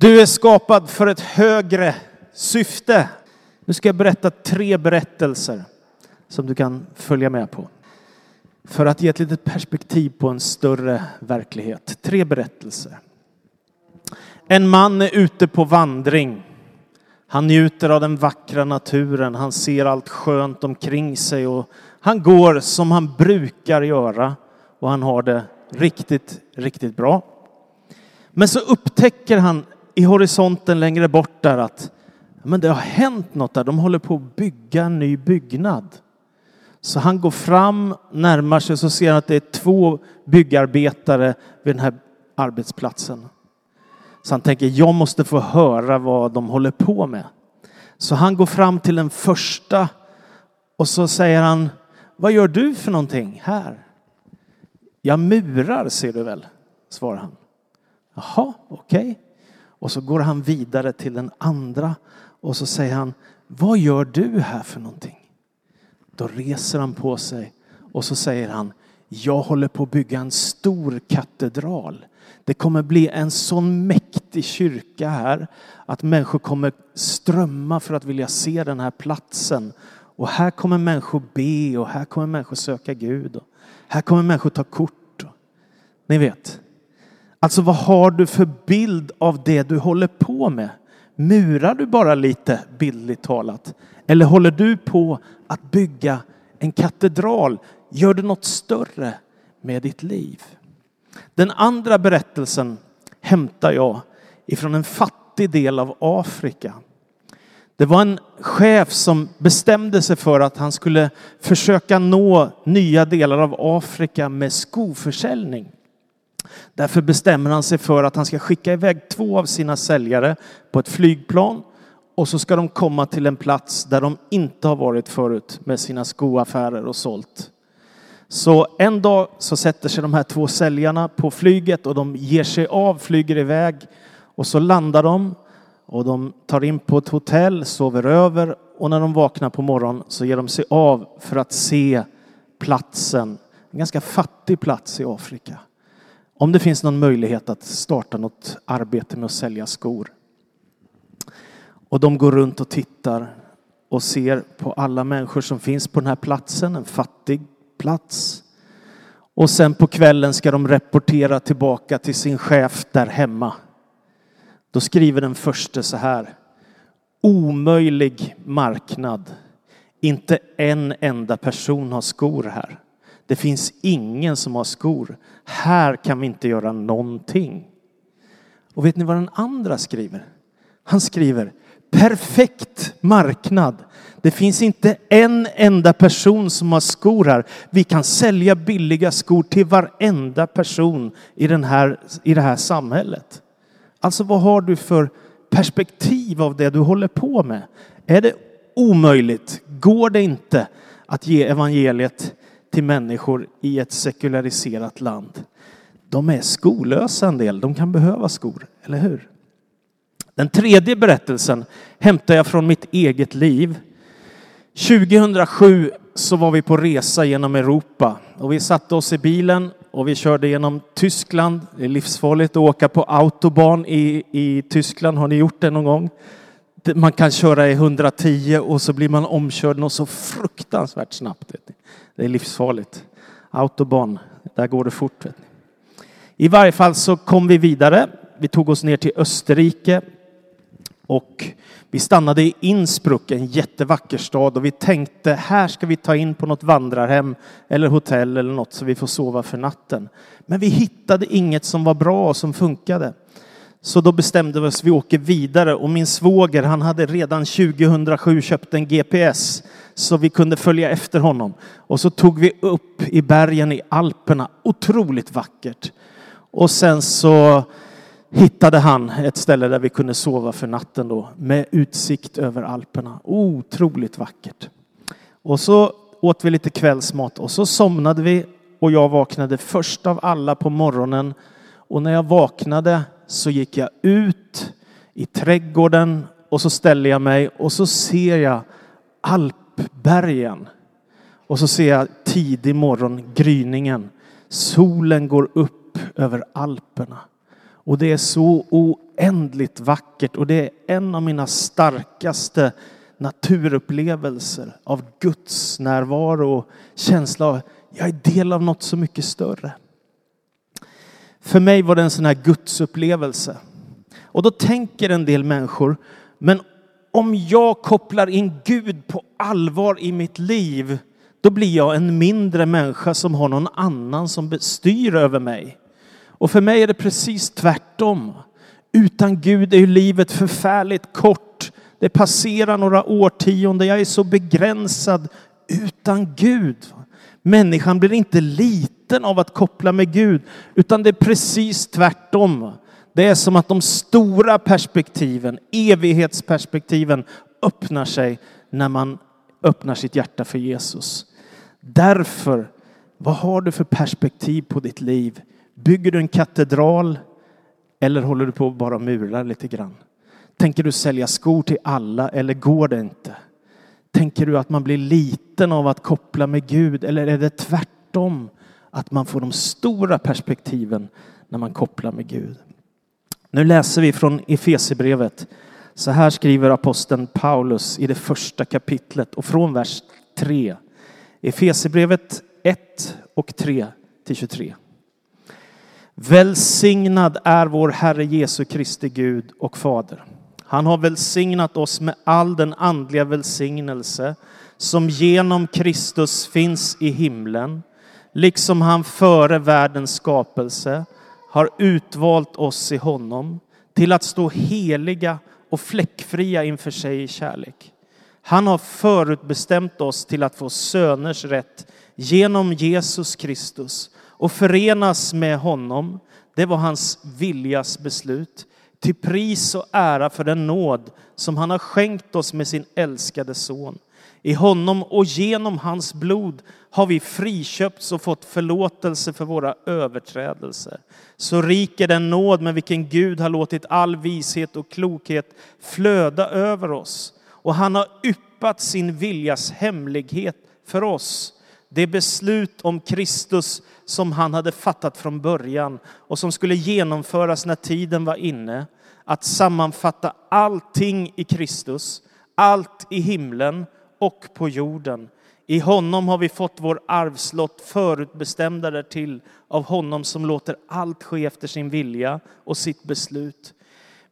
Du är skapad för ett högre syfte. Nu ska jag berätta tre berättelser som du kan följa med på. För att ge ett litet perspektiv på en större verklighet. Tre berättelser. En man är ute på vandring. Han njuter av den vackra naturen. Han ser allt skönt omkring sig och han går som han brukar göra och han har det riktigt, riktigt bra. Men så upptäcker han i horisonten längre bort där att men det har hänt något där. De håller på att bygga en ny byggnad. Så han går fram, närmar sig, så ser han att det är två byggarbetare vid den här arbetsplatsen. Så han tänker, jag måste få höra vad de håller på med. Så han går fram till den första och så säger han, vad gör du för någonting här? Jag murar ser du väl, svarar han. Jaha, okej. Okay. Och så går han vidare till den andra och så säger han, vad gör du här för någonting? Då reser han på sig och så säger han, jag håller på att bygga en stor katedral. Det kommer bli en sån mäktig kyrka här att människor kommer strömma för att vilja se den här platsen. Och här kommer människor be och här kommer människor söka Gud. Och här kommer människor ta kort. Ni vet. Alltså vad har du för bild av det du håller på med? Murar du bara lite bildligt talat? Eller håller du på att bygga en katedral? Gör du något större med ditt liv? Den andra berättelsen hämtar jag ifrån en fattig del av Afrika. Det var en chef som bestämde sig för att han skulle försöka nå nya delar av Afrika med skoförsäljning. Därför bestämmer han sig för att han ska skicka iväg två av sina säljare på ett flygplan och så ska de komma till en plats där de inte har varit förut med sina skoaffärer och sålt. Så en dag så sätter sig de här två säljarna på flyget och de ger sig av, flyger iväg och så landar de och de tar in på ett hotell, sover över och när de vaknar på morgonen så ger de sig av för att se platsen, en ganska fattig plats i Afrika. Om det finns någon möjlighet att starta något arbete med att sälja skor. Och de går runt och tittar och ser på alla människor som finns på den här platsen, en fattig plats. Och sen på kvällen ska de rapportera tillbaka till sin chef där hemma. Då skriver den första så här. Omöjlig marknad. Inte en enda person har skor här. Det finns ingen som har skor. Här kan vi inte göra någonting. Och vet ni vad den andra skriver? Han skriver perfekt marknad. Det finns inte en enda person som har skor här. Vi kan sälja billiga skor till varenda person i, den här, i det här samhället. Alltså vad har du för perspektiv av det du håller på med? Är det omöjligt? Går det inte att ge evangeliet till människor i ett sekulariserat land? De är skolösa en del. De kan behöva skor, eller hur? Den tredje berättelsen hämtar jag från mitt eget liv. 2007 så var vi på resa genom Europa och vi satte oss i bilen och vi körde genom Tyskland. Det är livsfarligt att åka på autobahn i, i Tyskland. Har ni gjort det någon gång? Man kan köra i 110 och så blir man omkörd och så fruktansvärt snabbt. Det är livsfarligt. Autobahn, där går det fort. I varje fall så kom vi vidare. Vi tog oss ner till Österrike och vi stannade i Innsbruck, en jättevacker stad och vi tänkte här ska vi ta in på något vandrarhem eller hotell eller något så vi får sova för natten. Men vi hittade inget som var bra och som funkade. Så då bestämde vi oss, vi åker vidare och min svåger han hade redan 2007 köpt en GPS så vi kunde följa efter honom. Och så tog vi upp i bergen i Alperna, otroligt vackert. Och sen så hittade han ett ställe där vi kunde sova för natten då med utsikt över Alperna. Otroligt vackert. Och så åt vi lite kvällsmat och så somnade vi och jag vaknade först av alla på morgonen. Och när jag vaknade så gick jag ut i trädgården och så ställer jag mig och så ser jag Bergen. Och så ser jag tidig morgon gryningen. Solen går upp över Alperna. Och det är så oändligt vackert och det är en av mina starkaste naturupplevelser av Guds närvaro och känsla av jag är del av något så mycket större. För mig var det en sån här gudsupplevelse. Och då tänker en del människor, men om jag kopplar in Gud på allvar i mitt liv, då blir jag en mindre människa som har någon annan som styr över mig. Och för mig är det precis tvärtom. Utan Gud är ju livet förfärligt kort. Det passerar några årtionden. Jag är så begränsad utan Gud. Människan blir inte liten av att koppla med Gud, utan det är precis tvärtom. Det är som att de stora perspektiven, evighetsperspektiven, öppnar sig när man öppnar sitt hjärta för Jesus. Därför, vad har du för perspektiv på ditt liv? Bygger du en katedral eller håller du på att bara mula lite grann? Tänker du sälja skor till alla eller går det inte? Tänker du att man blir liten av att koppla med Gud eller är det tvärtom? Att man får de stora perspektiven när man kopplar med Gud. Nu läser vi från Efesierbrevet. Så här skriver aposteln Paulus i det första kapitlet och från vers 3. Efesierbrevet 1 och 3 till 23. Välsignad är vår Herre Jesu Kristi Gud och Fader. Han har välsignat oss med all den andliga välsignelse som genom Kristus finns i himlen, liksom han före världens skapelse har utvalt oss i honom till att stå heliga och fläckfria inför sig i kärlek. Han har förutbestämt oss till att få söners rätt genom Jesus Kristus och förenas med honom. Det var hans viljas beslut till pris och ära för den nåd som han har skänkt oss med sin älskade son. I honom och genom hans blod har vi friköpts och fått förlåtelse för våra överträdelser. Så rik är den nåd med vilken Gud har låtit all vishet och klokhet flöda över oss. Och han har yppat sin viljas hemlighet för oss. Det beslut om Kristus som han hade fattat från början och som skulle genomföras när tiden var inne. Att sammanfatta allting i Kristus, allt i himlen och på jorden. I honom har vi fått vår arvslott förutbestämda därtill av honom som låter allt ske efter sin vilja och sitt beslut.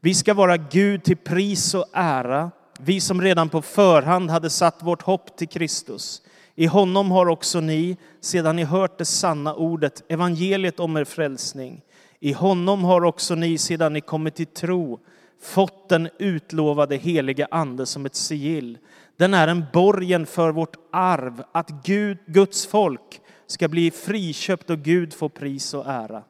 Vi ska vara Gud till pris och ära, vi som redan på förhand hade satt vårt hopp till Kristus. I honom har också ni, sedan ni hört det sanna ordet, evangeliet om er frälsning. I honom har också ni, sedan ni kommit till tro, fått den utlovade heliga ande som ett sigill. Den är en borgen för vårt arv, att Gud, Guds folk ska bli friköpt och Gud få pris och ära.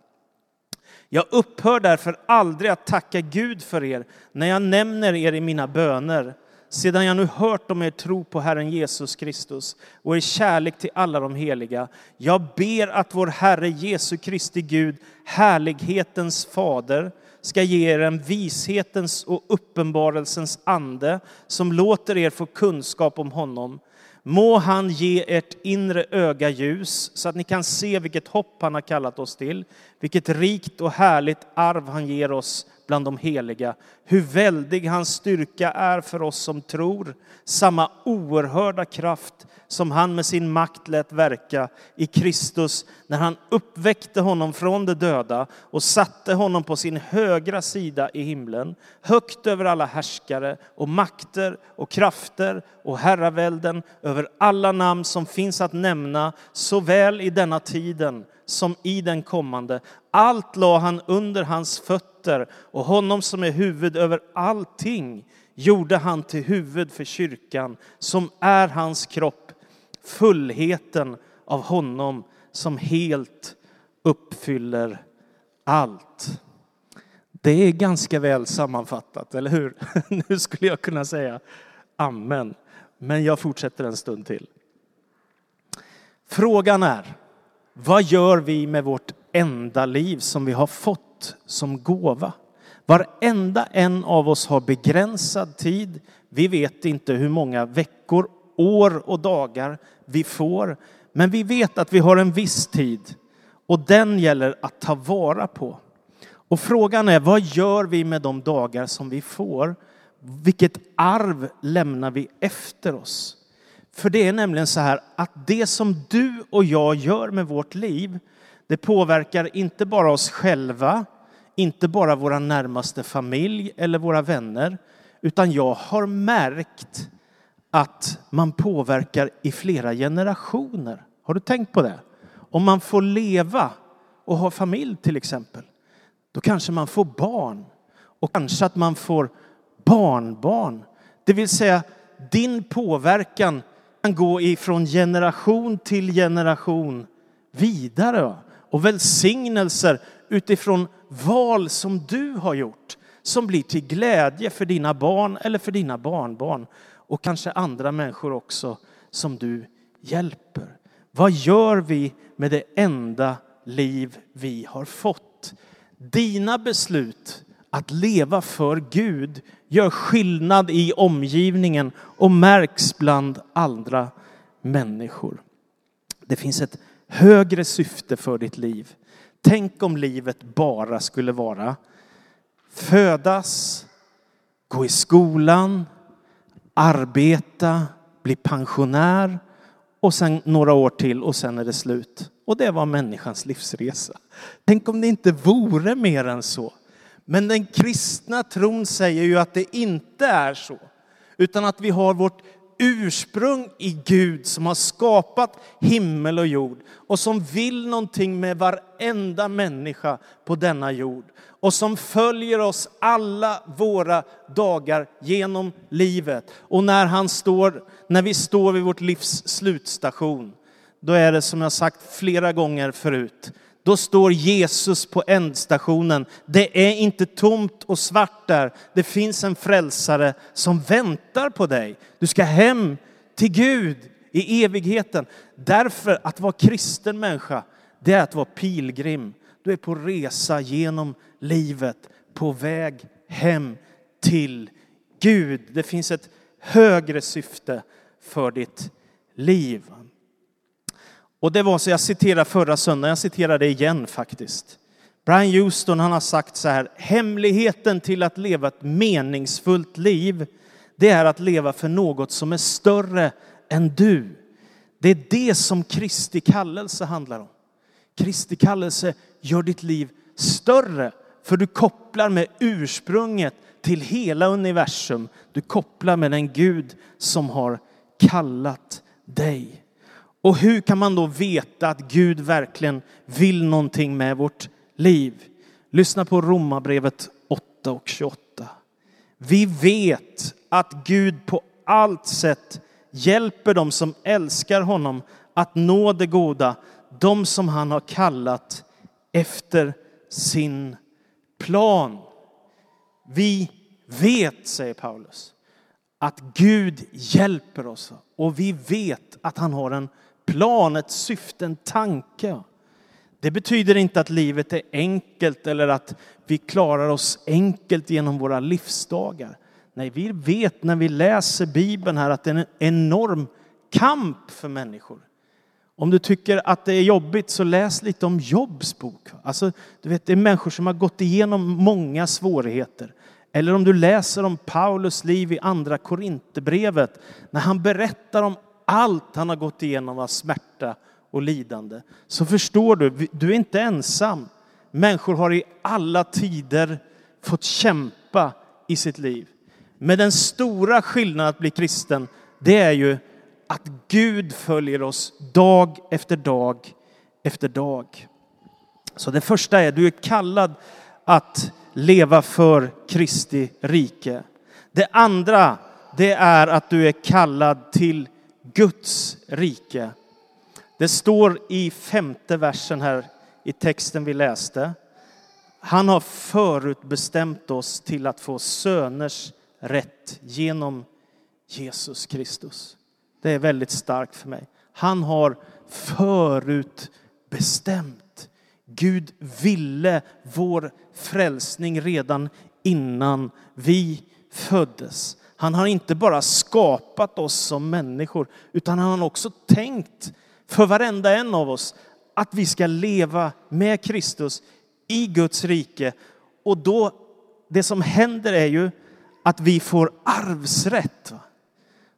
Jag upphör därför aldrig att tacka Gud för er när jag nämner er i mina böner sedan jag nu hört om er tro på Herren Jesus Kristus och er kärlek till alla de heliga, jag ber att vår Herre Jesu Kristi Gud, härlighetens fader, ska ge er en vishetens och uppenbarelsens ande som låter er få kunskap om honom. Må han ge ert inre öga ljus så att ni kan se vilket hopp han har kallat oss till, vilket rikt och härligt arv han ger oss bland de heliga. Hur väldig hans styrka är för oss som tror. Samma oerhörda kraft som han med sin makt lät verka i Kristus när han uppväckte honom från de döda och satte honom på sin högra sida i himlen, högt över alla härskare och makter och krafter och herravälden, över alla namn som finns att nämna, såväl i denna tiden som i den kommande. Allt la han under hans fötter och honom som är huvud över allting gjorde han till huvud för kyrkan som är hans kropp, fullheten av honom som helt uppfyller allt. Det är ganska väl sammanfattat, eller hur? Nu skulle jag kunna säga amen, men jag fortsätter en stund till. Frågan är, vad gör vi med vårt enda liv som vi har fått som gåva? Varenda en av oss har begränsad tid. Vi vet inte hur många veckor, år och dagar vi får. Men vi vet att vi har en viss tid och den gäller att ta vara på. Och frågan är, vad gör vi med de dagar som vi får? Vilket arv lämnar vi efter oss? För det är nämligen så här att det som du och jag gör med vårt liv, det påverkar inte bara oss själva, inte bara vår närmaste familj eller våra vänner, utan jag har märkt att man påverkar i flera generationer. Har du tänkt på det? Om man får leva och ha familj till exempel, då kanske man får barn och kanske att man får barnbarn. Det vill säga, din påverkan kan gå ifrån generation till generation vidare och välsignelser utifrån val som du har gjort som blir till glädje för dina barn eller för dina barnbarn och kanske andra människor också som du hjälper. Vad gör vi med det enda liv vi har fått? Dina beslut att leva för Gud gör skillnad i omgivningen och märks bland andra människor. Det finns ett högre syfte för ditt liv. Tänk om livet bara skulle vara födas, gå i skolan, arbeta, bli pensionär och sen några år till och sen är det slut. Och det var människans livsresa. Tänk om det inte vore mer än så. Men den kristna tron säger ju att det inte är så. Utan att vi har vårt ursprung i Gud som har skapat himmel och jord och som vill någonting med varenda människa på denna jord och som följer oss alla våra dagar genom livet. Och när, han står, när vi står vid vårt livs slutstation, då är det som jag sagt flera gånger förut, då står Jesus på ändstationen. Det är inte tomt och svart där. Det finns en frälsare som väntar på dig. Du ska hem till Gud i evigheten. Därför att vara kristen människa, det är att vara pilgrim. Du är på resa genom livet, på väg hem till Gud. Det finns ett högre syfte för ditt liv. Och det var så jag citerade förra söndagen, jag citerar det igen faktiskt. Brian Houston han har sagt så här, hemligheten till att leva ett meningsfullt liv, det är att leva för något som är större än du. Det är det som Kristi kallelse handlar om. Kristi kallelse gör ditt liv större, för du kopplar med ursprunget till hela universum. Du kopplar med den Gud som har kallat dig. Och hur kan man då veta att Gud verkligen vill någonting med vårt liv? Lyssna på Romarbrevet 8 och 28. Vi vet att Gud på allt sätt hjälper dem som älskar honom att nå det goda, de som han har kallat efter sin plan. Vi vet, säger Paulus, att Gud hjälper oss och vi vet att han har en plan, ett syfte, en tanke. Det betyder inte att livet är enkelt eller att vi klarar oss enkelt genom våra livsdagar. Nej, vi vet när vi läser Bibeln här att det är en enorm kamp för människor. Om du tycker att det är jobbigt så läs lite om Jobs bok. Alltså, du vet, det är människor som har gått igenom många svårigheter. Eller om du läser om Paulus liv i andra Korinthierbrevet när han berättar om allt han har gått igenom av smärta och lidande så förstår du, du är inte ensam. Människor har i alla tider fått kämpa i sitt liv. Men den stora skillnaden att bli kristen, det är ju att Gud följer oss dag efter dag efter dag. Så det första är, du är kallad att leva för Kristi rike. Det andra, det är att du är kallad till Guds rike. Det står i femte versen här i texten vi läste. Han har förutbestämt oss till att få söners rätt genom Jesus Kristus. Det är väldigt starkt för mig. Han har förutbestämt. Gud ville vår frälsning redan innan vi föddes. Han har inte bara skapat oss som människor, utan han har också tänkt för varenda en av oss att vi ska leva med Kristus i Guds rike och då, det som händer är ju att vi får arvsrätt.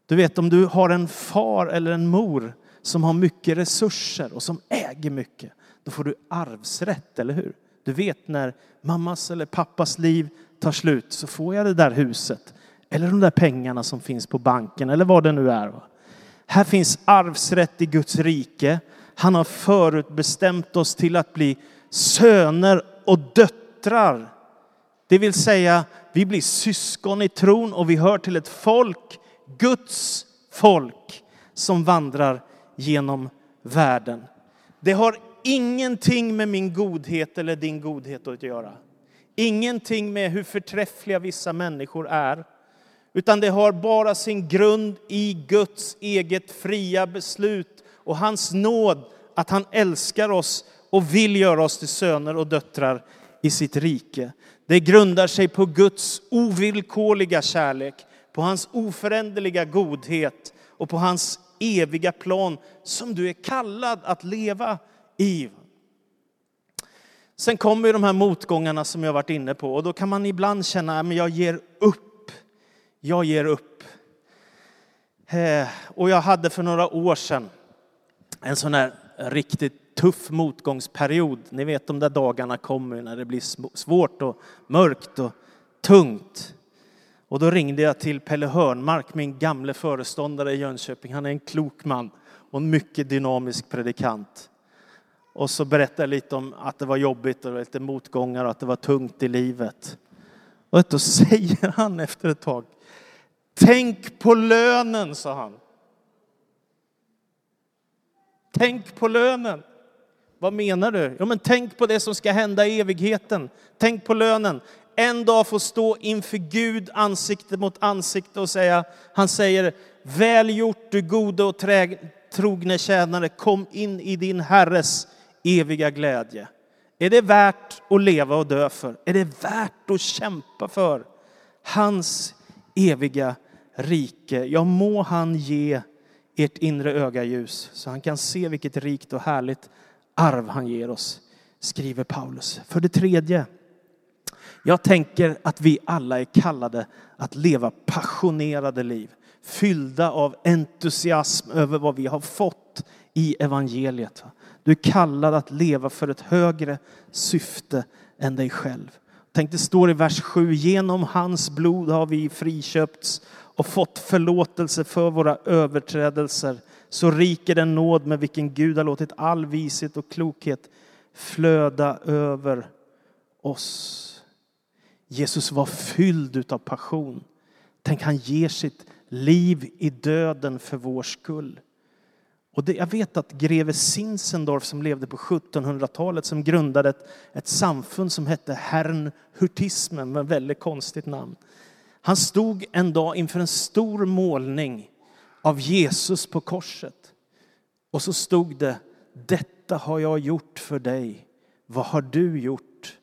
Du vet om du har en far eller en mor som har mycket resurser och som äger mycket, då får du arvsrätt, eller hur? Du vet när mammas eller pappas liv tar slut så får jag det där huset eller de där pengarna som finns på banken eller vad det nu är. Här finns arvsrätt i Guds rike. Han har förutbestämt oss till att bli söner och döttrar. Det vill säga, vi blir syskon i tron och vi hör till ett folk, Guds folk, som vandrar genom världen. Det har ingenting med min godhet eller din godhet att göra. Ingenting med hur förträffliga vissa människor är. Utan det har bara sin grund i Guds eget fria beslut och hans nåd att han älskar oss och vill göra oss till söner och döttrar i sitt rike. Det grundar sig på Guds ovillkorliga kärlek, på hans oföränderliga godhet och på hans eviga plan som du är kallad att leva i. Sen kommer ju de här motgångarna som jag varit inne på och då kan man ibland känna att jag ger upp. Jag ger upp. Eh, och jag hade för några år sedan en sån här riktigt tuff motgångsperiod. Ni vet de där dagarna kommer när det blir svårt och mörkt och tungt. Och då ringde jag till Pelle Hörnmark, min gamle föreståndare i Jönköping. Han är en klok man och en mycket dynamisk predikant. Och så berättade jag lite om att det var jobbigt och lite motgångar och att det var tungt i livet. Och då säger han efter ett tag, tänk på lönen, sa han. Tänk på lönen. Vad menar du? Ja, men tänk på det som ska hända i evigheten. Tänk på lönen. En dag få stå inför Gud ansikte mot ansikte och säga, han säger, väl gjort du gode och trogne tjänare, kom in i din Herres eviga glädje. Är det värt att leva och dö för? Är det värt att kämpa för? Hans eviga rike. Ja, må han ge ert inre öga ljus så han kan se vilket rikt och härligt arv han ger oss, skriver Paulus. För det tredje, jag tänker att vi alla är kallade att leva passionerade liv, fyllda av entusiasm över vad vi har fått i evangeliet. Du är kallad att leva för ett högre syfte än dig själv. Tänk, det står i vers 7, genom hans blod har vi friköpts och fått förlåtelse för våra överträdelser. Så rik är den nåd med vilken Gud har låtit all vishet och klokhet flöda över oss. Jesus var fylld av passion. Tänk, han ger sitt liv i döden för vår skull. Och det, jag vet att greve Sinsendorf som levde på 1700-talet som grundade ett, ett samfund som hette Herrnhutismen med väldigt konstigt namn. Han stod en dag inför en stor målning av Jesus på korset. Och så stod det, detta har jag gjort för dig. Vad har du gjort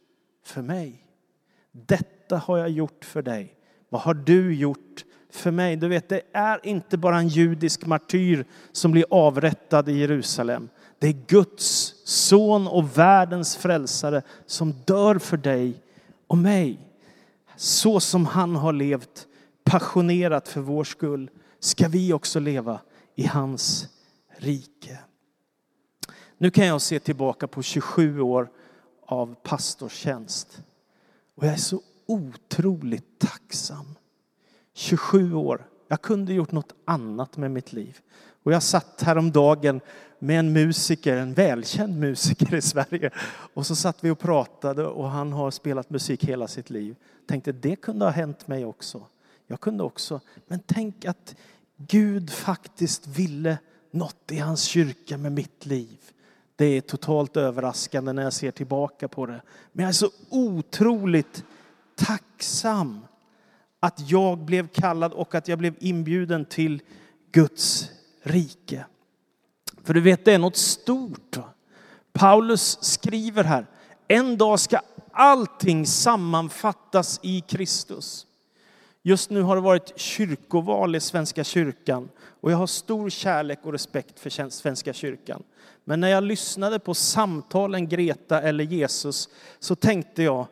för mig? Detta har jag gjort för dig. Vad har du gjort för mig? Du vet, det är inte bara en judisk martyr som blir avrättad i Jerusalem. Det är Guds son och världens frälsare som dör för dig och mig. Så som han har levt passionerat för vår skull ska vi också leva i hans rike. Nu kan jag se tillbaka på 27 år av pastorstjänst. Och jag är så otroligt tacksam. 27 år. Jag kunde gjort något annat med mitt liv. Och jag satt häromdagen med en musiker, en välkänd musiker i Sverige. Och så satt vi och pratade och han har spelat musik hela sitt liv. Tänkte det kunde ha hänt mig också. Jag kunde också. Men tänk att Gud faktiskt ville något i hans kyrka med mitt liv. Det är totalt överraskande när jag ser tillbaka på det. Men jag är så otroligt tacksam att jag blev kallad och att jag blev inbjuden till Guds rike. För du vet, det är något stort. Paulus skriver här, en dag ska allting sammanfattas i Kristus. Just nu har det varit kyrkoval i Svenska kyrkan och jag har stor kärlek och respekt för Svenska kyrkan. Men när jag lyssnade på samtalen Greta eller Jesus så tänkte jag,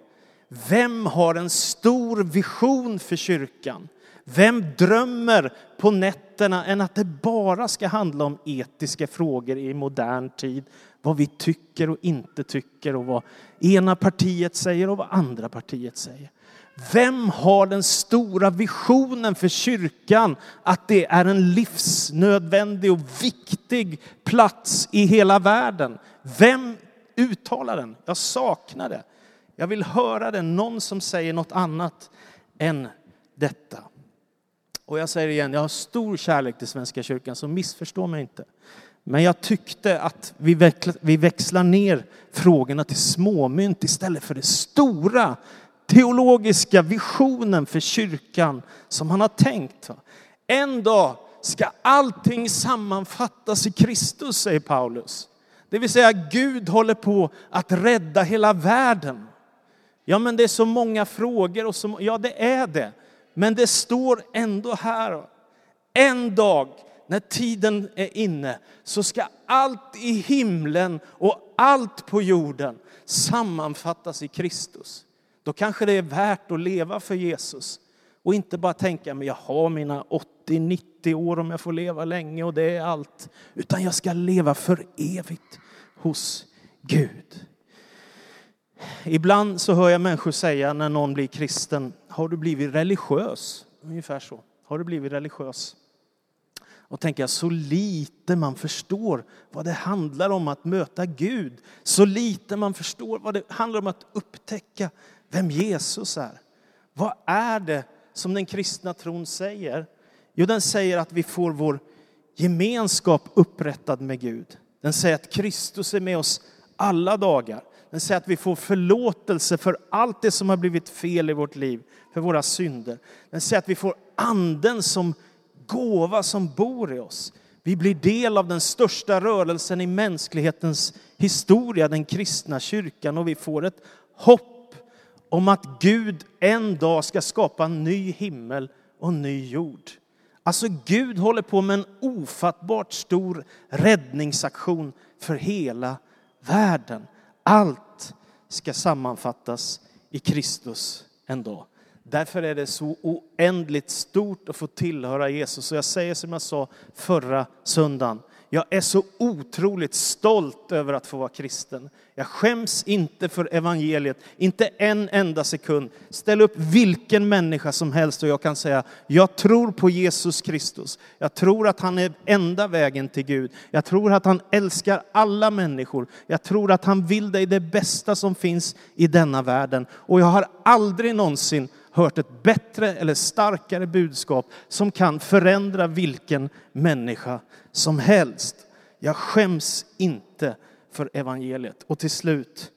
Vem har en stor vision för kyrkan? Vem drömmer på nätterna än att det bara ska handla om etiska frågor i modern tid? Vad vi tycker och inte tycker och vad ena partiet säger och vad andra partiet säger. Vem har den stora visionen för kyrkan att det är en livsnödvändig och viktig plats i hela världen? Vem uttalar den? Jag saknar det. Jag vill höra det, någon som säger något annat än detta. Och jag säger igen, jag har stor kärlek till Svenska kyrkan, så missförstå mig inte. Men jag tyckte att vi växlar ner frågorna till småmynt istället för det stora teologiska visionen för kyrkan som han har tänkt. En dag ska allting sammanfattas i Kristus, säger Paulus. Det vill säga Gud håller på att rädda hela världen. Ja, men det är så många frågor och så, ja, det är det. Men det står ändå här. En dag när tiden är inne så ska allt i himlen och allt på jorden sammanfattas i Kristus. Då kanske det är värt att leva för Jesus och inte bara tänka men jag har mina 80-90 år om jag får leva länge och det är allt. Utan jag ska leva för evigt hos Gud. Ibland så hör jag människor säga när någon blir kristen, har du blivit religiös? Ungefär så. Har du blivit religiös? Och tänker jag, så lite man förstår vad det handlar om att möta Gud. Så lite man förstår vad det handlar om att upptäcka vem Jesus är. Vad är det som den kristna tron säger? Jo, den säger att vi får vår gemenskap upprättad med Gud. Den säger att Kristus är med oss alla dagar. Den säger att vi får förlåtelse för allt det som har blivit fel i vårt liv, för våra synder. Den säger att vi får anden som gåva som bor i oss. Vi blir del av den största rörelsen i mänsklighetens historia, den kristna kyrkan, och vi får ett hopp om att Gud en dag ska skapa en ny himmel och en ny jord. Alltså Gud håller på med en ofattbart stor räddningsaktion för hela världen. Allt ska sammanfattas i Kristus en dag. Därför är det så oändligt stort att få tillhöra Jesus. Och jag säger som jag sa förra söndagen, jag är så otroligt stolt över att få vara kristen. Jag skäms inte för evangeliet, inte en enda sekund. Ställ upp vilken människa som helst och jag kan säga, jag tror på Jesus Kristus. Jag tror att han är enda vägen till Gud. Jag tror att han älskar alla människor. Jag tror att han vill dig det bästa som finns i denna världen. Och jag har aldrig någonsin hört ett bättre eller starkare budskap som kan förändra vilken människa som helst. Jag skäms inte för evangeliet. Och till slut,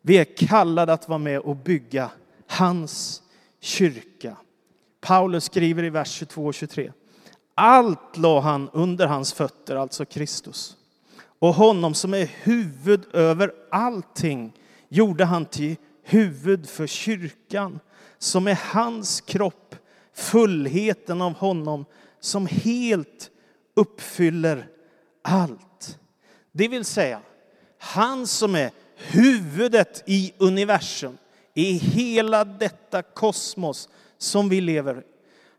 vi är kallade att vara med och bygga hans kyrka. Paulus skriver i vers 22 och 23. Allt la han under hans fötter, alltså Kristus. Och honom som är huvud över allting gjorde han till huvud för kyrkan som är hans kropp, fullheten av honom som helt uppfyller allt. Det vill säga, han som är huvudet i universum, i hela detta kosmos som vi lever i.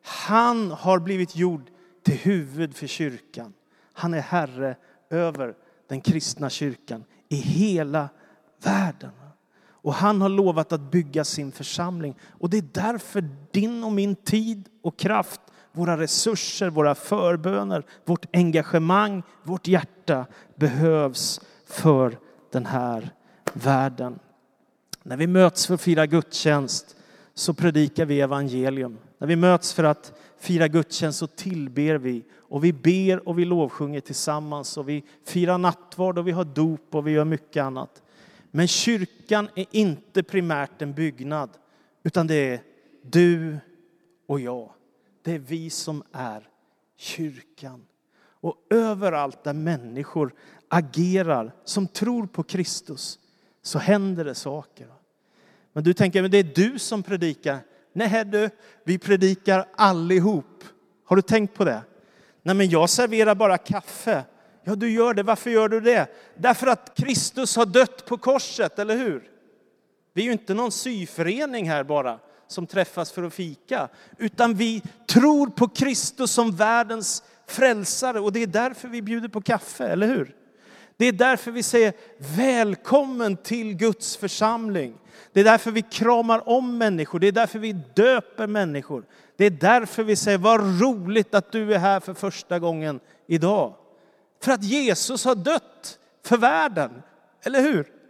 Han har blivit gjord till huvud för kyrkan. Han är herre över den kristna kyrkan i hela världen. Och han har lovat att bygga sin församling. Och det är därför din och min tid och kraft, våra resurser, våra förböner, vårt engagemang, vårt hjärta behövs för den här världen. När vi möts för att fira gudstjänst så predikar vi evangelium. När vi möts för att fira gudstjänst så tillber vi och vi ber och vi lovsjunger tillsammans och vi firar nattvard och vi har dop och vi gör mycket annat. Men kyrkan är inte primärt en byggnad, utan det är du och jag. Det är vi som är kyrkan. Och överallt där människor agerar som tror på Kristus så händer det saker. Men du tänker, men det är du som predikar. Nej du, vi predikar allihop. Har du tänkt på det? Nej men jag serverar bara kaffe. Ja, du gör det. Varför gör du det? Därför att Kristus har dött på korset, eller hur? Vi är ju inte någon syförening här bara som träffas för att fika, utan vi tror på Kristus som världens frälsare och det är därför vi bjuder på kaffe, eller hur? Det är därför vi säger välkommen till Guds församling. Det är därför vi kramar om människor, det är därför vi döper människor. Det är därför vi säger vad roligt att du är här för första gången idag. För att Jesus har dött för världen, eller hur?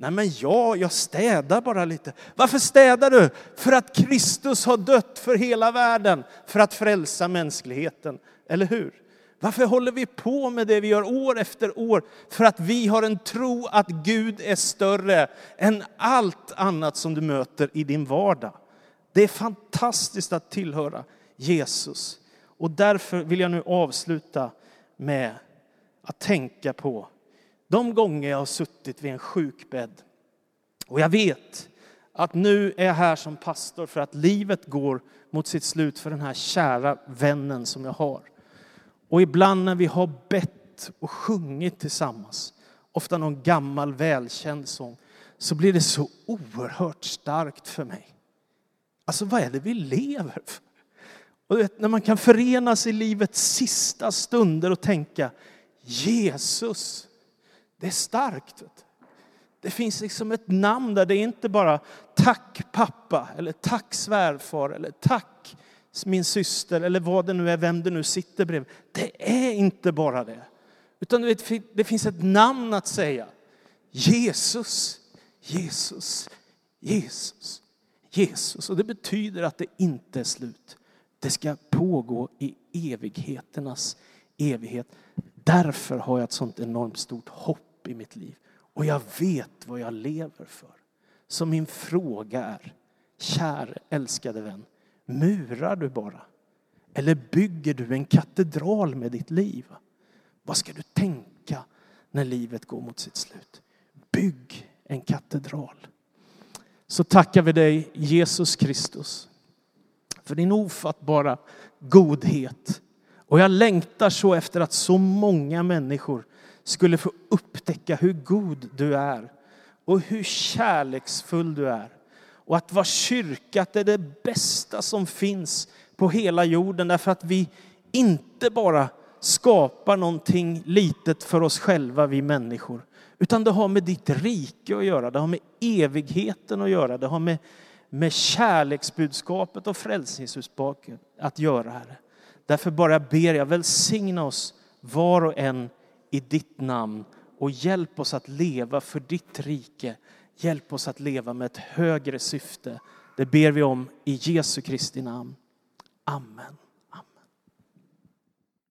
Nej men ja, jag städar bara lite. Varför städar du? För att Kristus har dött för hela världen, för att frälsa mänskligheten, eller hur? Varför håller vi på med det vi gör år efter år? För att vi har en tro att Gud är större än allt annat som du möter i din vardag. Det är fantastiskt att tillhöra Jesus. Och därför vill jag nu avsluta med att tänka på de gånger jag har suttit vid en sjukbädd. Och jag vet att nu är jag här som pastor för att livet går mot sitt slut för den här kära vännen som jag har. Och ibland när vi har bett och sjungit tillsammans, ofta någon gammal välkänd sång, så blir det så oerhört starkt för mig. Alltså vad är det vi lever för? Och vet, när man kan förenas i livets sista stunder och tänka Jesus, det är starkt. Det finns liksom ett namn där det är inte bara tack pappa eller tack svärfar eller tack min syster eller vad det nu är, vem det nu sitter bredvid. Det är inte bara det. Utan vet, det finns ett namn att säga. Jesus, Jesus, Jesus, Jesus. Och det betyder att det inte är slut. Det ska pågå i evigheternas evighet. Därför har jag ett sånt enormt stort hopp i mitt liv. Och jag vet vad jag lever för. Så min fråga är, käre älskade vän, Murar du bara? Eller bygger du en katedral med ditt liv? Vad ska du tänka när livet går mot sitt slut? Bygg en katedral. Så tackar vi dig, Jesus Kristus, för din ofattbara godhet. Och jag längtar så efter att så många människor skulle få upptäcka hur god du är och hur kärleksfull du är och att vara kyrka att det är det bästa som finns på hela jorden därför att vi inte bara skapar någonting litet för oss själva, vi människor. Utan det har med ditt rike att göra, det har med evigheten att göra, det har med, med kärleksbudskapet och frälsningsbudskapet att göra, Herre. Därför bara ber jag, välsigna oss var och en i ditt namn och hjälp oss att leva för ditt rike Hjälp oss att leva med ett högre syfte. Det ber vi om i Jesu Kristi namn. Amen.